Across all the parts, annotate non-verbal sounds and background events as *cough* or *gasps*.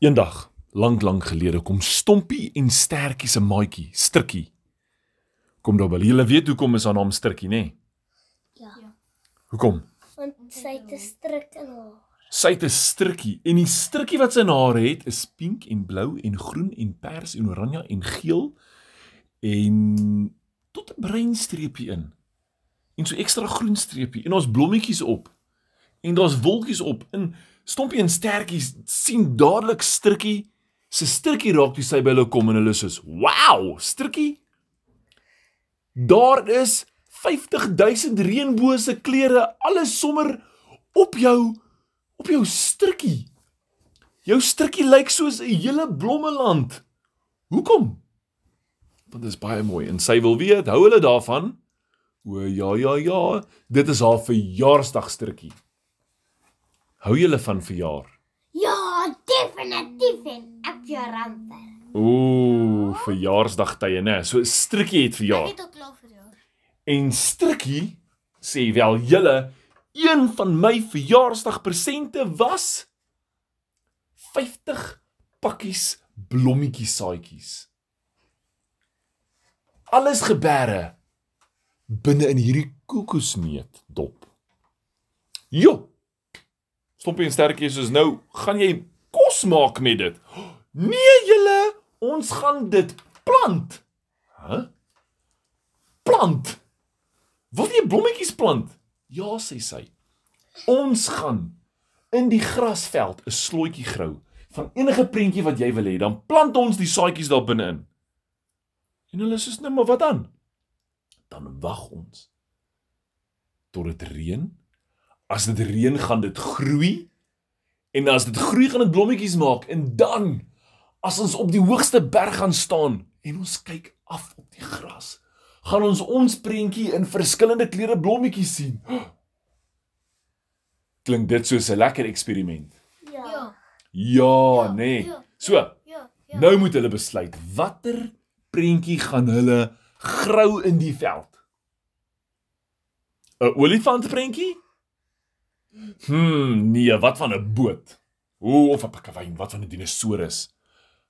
Eendag, lank lank gelede, kom Stompie en Stertjie se maatjie, Strikkie. Kom daar by. Julle weet hoekom is haar naam Strikkie, nê? Nee? Ja. Hoekom? Want sy het 'n strik in haar. Sy het 'n strikkie en die strikkie wat sy in haar het is pink en blou en groen en pers en oranje en geel en tot 'n bruin streepie in. En so ekstra groen streepie en ons blommetjies op. En daar's wolkies op. En Stompie en Stertjie sien dadelik strikkie se strikkie raak toe sy by hulle kom en hulle sê: "Wow, strikkie! Daar is 50000 reënboë se kleure alles sommer op jou op jou strikkie. Jou strikkie lyk soos 'n hele blommeland. Hoekom? Want dit is baie mooi en sy wil weet, hou hulle daarvan? O ja ja ja, dit is haar verjaarsdag strikkie. Hou julle van verjaar? Ja, definitief en ek vir ramper. Ooh, verjaarsdagtye nê. So strikkie het Ek verjaar. het ook klaar jou. En strikkie sê wel julle een van my verjaarsdagpresente was 50 pakkies blommetjie saaitjies. Alles gebeure binne in hierdie kokosneut dop. Jo. Stompie en stertjie soos nou, gaan jy kos maak met dit? Nee julle, ons gaan dit plant. Hæ? Huh? Plant. Wil jy blommetjies plant? Ja, sê sy. Ons gaan in die grasveld 'n slotjie grou van enige prentjie wat jy wil hê, dan plant ons die saadjies daar binne-in. En hulle sê nou maar wat dan? Dan wag ons tot dit reën. As dit reën, gaan dit groei. En as dit groei, gaan dit blommetjies maak en dan as ons op die hoogste berg gaan staan en ons kyk af op die gras, gaan ons ons prentjie in verskillende kleure blommetjies sien. *gasps* Klink dit soos 'n lekker eksperiment? Ja. Ja. Ja, nee. ja, So, Ja. Ja. nou moet hulle besluit watter prentjie gaan hulle grou in die veld. 'n Olifantprentjie? Hm, nee, wat van 'n boot? O, of 'n pikkewyn, wat van 'n dinosourus?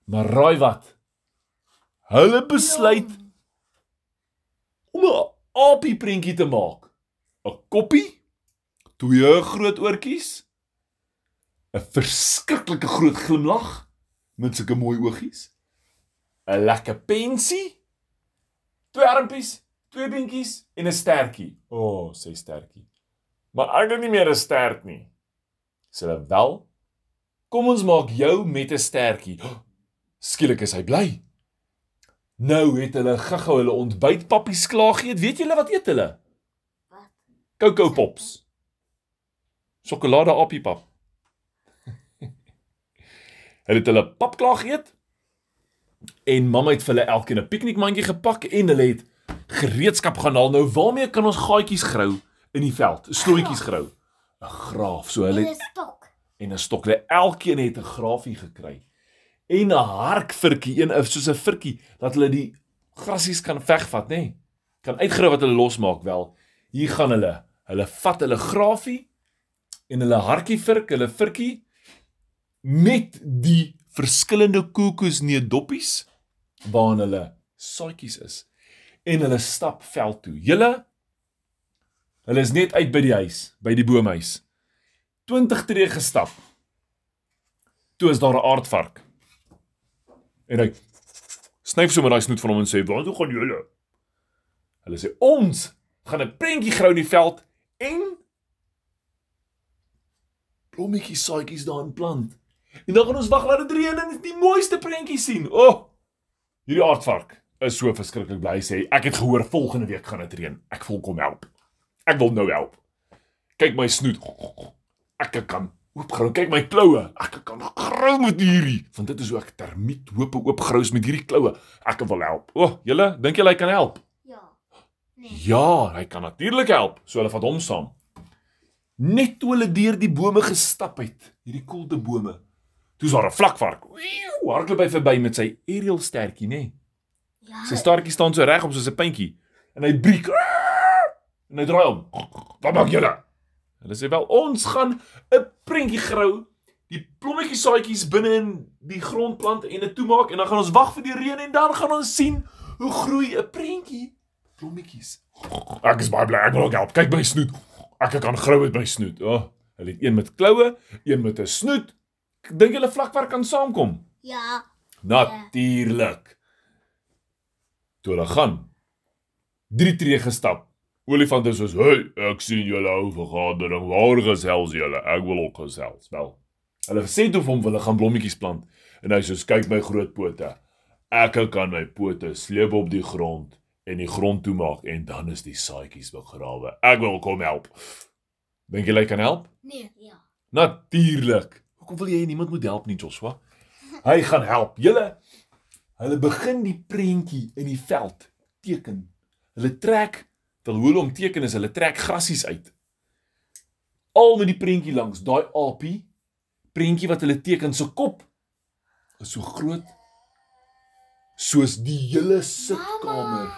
Maar raai wat? Hulle besluit om 'n aapie prentjie te maak. 'n Koppie, twee groot oortjies, 'n verskriklike groot glimlag met sulke mooi oogies, 'n lekker pensie, twee armpies, twee beentjies en 'n stertjie. O, oh, sê stertjie. Maar ek het nie meer 'n stert nie. Sê hulle wel? Kom ons maak jou met 'n stertjie. *gasps* Skielik is hy bly. Nou het hulle gou-gou hulle ontbytpappies klaar geëet. Weet julle wat eet hulle? Wat? Coco Pops. Sjokolade appiepap. *laughs* hulle het hulle pap klaar geëet. En mamma het vir hulle elkeen 'n piknikmandjie gepak en hulle het gereedskap gaan haal. Nou waarmee kan ons gaatjies grou in die veld? Slooitjies grou. 'n Graaf. So hulle En het 'n stok. en 'n stok. Hulle elkeen het 'n grafie gekry. En 'n harkvirkie, een soos 'n virkie dat hulle die grasies kan vegvat, nê? Nee? Kan uitgrou wat hulle losmaak wel. Hier gaan hulle. Hulle vat hulle grafie en hulle hartjie virk, hulle virkie met die verskillende kokosneut doppies waarin hulle saadjies is. En hulle stap veld toe. Julle hulle is net uit by die huis, by die boomhuis. 20 tree gestap. Toe is daar 'n aardvark. En hy snyf sommer daai snoet van hom en sê: "Waar toe gaan julle?" Hulle sê: "Ons gaan 'n prentjie grou in die veld en blommetjies saadjies daarin plant. En dan gaan ons wag laat dit reën en die mooiste prentjie sien." O! Oh, hierdie aardvark is so verskriklik bly sê: "Ek het gehoor volgende week gaan dit reën. Ek wil kom help. Ek wil nou help. Kyk my snoet. Ek kan oopgrou. Kyk my kloue. Ek kan grou met hierdie, want dit is hoe ek termiet hope oopgrous met hierdie kloue. Ek wil help. O, oh, julle, dink julle hy kan help? Ja. Nee. Ja, hy kan natuurlik help. So hulle vat hom saam. Net toe hulle deur die bome gestap het, hierdie koelte bome. Toe's daar 'n vlakvark. Wieu, hardloop hy verby met sy aerial stertjie, nê? Nee. Ja. Sy staartjie staan so regop soos 'n puntjie en hy breek. En hy draai om. Wat maak julle? Hulle sê wel ons gaan 'n prentjie grou die blommetjie saadjies binne in die grond plant en dit toemaak en dan gaan ons wag vir die reën en dan gaan ons sien hoe groei 'n prentjie blommetjies. Ek is baie bly. Ek wil ook help. Kyk my snoet. Ek kan grou met my snoet. O, oh, hulle het een met kloue, een met 'n snoet. Dink julle vlakwerk kan saamkom? Ja. Natuurlik. Toe hulle gaan. Drie tree gestap. Olifant is soos, "Hey, ek sien julle hou vergadering. Waar gesels julle? Ek wil ook gesels." Wel. Hulle sê toe vir hom hulle gaan blommetjies plant en hy sê, "Kyk my groot pote. Ek kan my pote sleep op die grond en die grond toemaak en dan is die saadjies begrawe. Ek wil kom help." Dink jy hy kan help? Nee. Ja. Natuurlik. Hoekom wil jy niemand moet help nie, Joshua? Hy gaan help. Julle hulle begin die prentjie in die veld teken. Hulle trek wil hoe hulle hom teken is hulle trek grasies uit. Al met die prentjie langs daai aapie prentjie wat hulle teken se kop is so groot soos die hele sitkamer.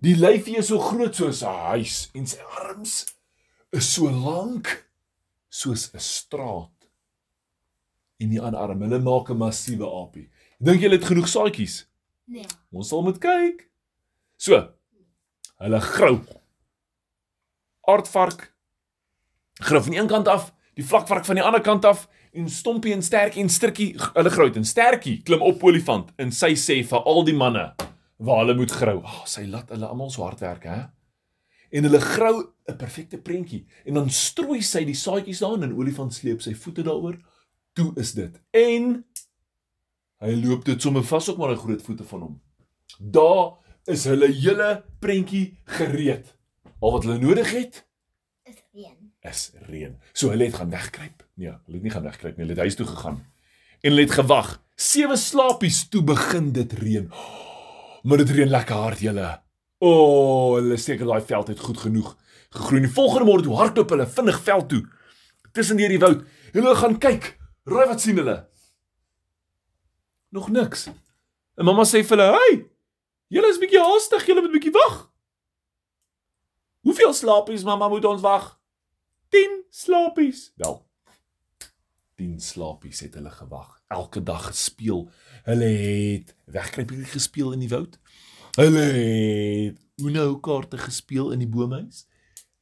Die lyfie is so groot soos 'n huis en sy arms is so lank soos 'n straat. En die ander arm, hulle maak 'n massiewe aapie. Dink julle het genoeg saadjies? Nee. Ons sal moet kyk. So. Hulle grou. Aardvark grou van een kant af, die vlakvark van die ander kant af en Stompie en Sterkie en Stirkie, hulle grou en Sterkie klim op olifant en sy sê vir al die manne waar hulle moet grou. Oh, sy laat hulle almal so hard werk, hè? En hulle grou 'n perfekte prentjie en dan strooi sy die saadjies daarin en olifant sleep sy voete daaroor. Toe is dit. En hy loop dit sommer vas ook maar 'n groot voete van hom. Daar is hulle hele prentjie gereed. Al wat hulle nodig het Is reën. is reën. So hulle het gaan wegkruip. Nee, hulle het nie gaan wegkruip nie. Hulle het huis toe gegaan. En hulle het gewag. Sewe slapies toe begin dit reën. *gasps* Maar dit reën lekker hard julle. O, oh, hulle seker daai veld het goed genoeg gegroei. Die volgende môre toe hardloop hulle vinnig veld toe. Tussen deur die woud. Hulle gaan kyk. Raai wat sien hulle? Nog niks. En mamma sê vir hulle: "Hey, julle is bietjie haastig. Julle moet bietjie wag." Hoeveel slapies mamma moet ons wag? 10 slapies. Wel. 10 slapies het hulle gewag. Elke dag gespeel. Hulle het wegkruipie gespeel in die woud. Hulle het Uno kaarte gespeel in die boomhuis.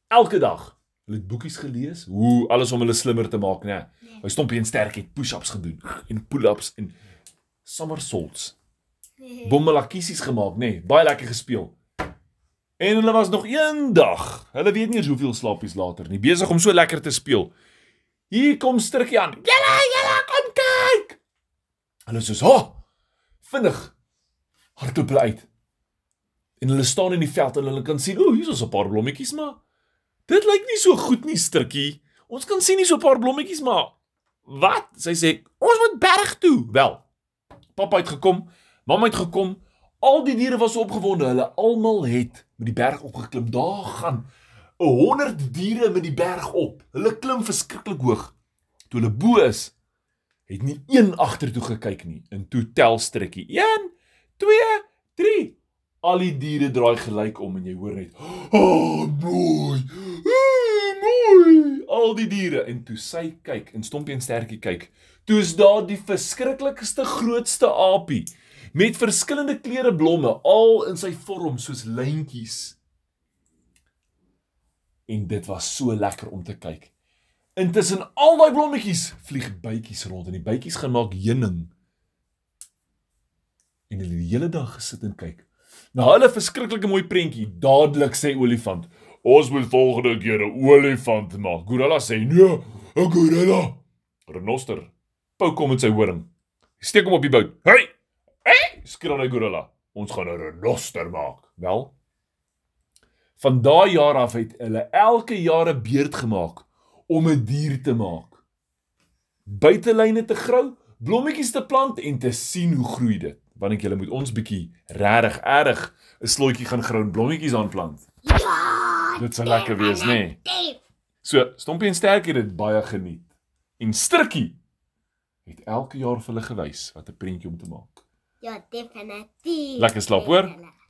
Elke dag. Hulle het boekies gelees hoe alles om hulle slimmer te maak, né? Nee. Hy stompie en sterk het push-ups gedoen en pull-ups en somersaults. Nee. *laughs* Bommelakkiesies gemaak, nê? Nee, baie lekker gespeel. En hulle was nog een dag. Hulle weet nie eens hoeveel slapies later nie, besig om so lekker te speel. Hier kom Stirkie aan. Julle, julle kom kyk. Hulle sê: "Ha! Oh, vinnig." Hardloop hulle uit. En hulle staan in die veld en hulle kan sien, o, hier is 'n paar blommetjies, maar dit lyk nie so goed nie, Stirkie. Ons kan sien nie so 'n paar blommetjies, maar wat? Sy sê: "Ons moet berg toe." Wel. Pappa het gekom, mamma het gekom. Al die diere was opgewonde. Hulle almal het met die berg opgeklim. Daar gaan 'n 100 diere met die berg op. Hulle klim verskriklik hoog. Toe hulle bo is, het nie een agtertoe gekyk nie. En toe tel strikkie. 1 2 3. Al die diere draai gelyk om en jy hoor net: "Oh, mooi. Oh, mooi." Al die diere en toe sy kyk en Stompie en Stertjie kyk, toe is daar die verskriklikste grootste aapie met verskillende kleure blomme al in sy vorm soos lyntjies. En dit was so lekker om te kyk. Intussen al daai blommetjies vlieg bytjies rond en die bytjies gaan maak heuning. En hulle het die hele dag gesit en kyk. Na hulle verskriklike mooi prentjie, dadelik sê olifant, "Ons moet volgende keer 'n olifant maak." Gorilla sê, "Nee, 'n gorilla." Renoster pouk hom met sy horing. Steek hom op die bout. "Hey! Hey!" skree hy gorilla. "Ons gaan 'n renoster maak." Wel. Van daai jaar af het hulle elke jaar 'n beurt gemaak om 'n dier te maak. Buitelyne te grou, blommetjies te plant en te sien hoe groei dit. Wanneer jy moet ons bietjie regtig erg 'n slotjie gaan grou en blommetjies aanplant. Ja! Dit sal lekker wees, nê? Nee. So, Stompie en Sterkie het dit baie geniet. En Stirkie het elke jaar vir hulle gewys wat 'n prentjie om te maak. Ja, definitief. Lekker slaap, hoor?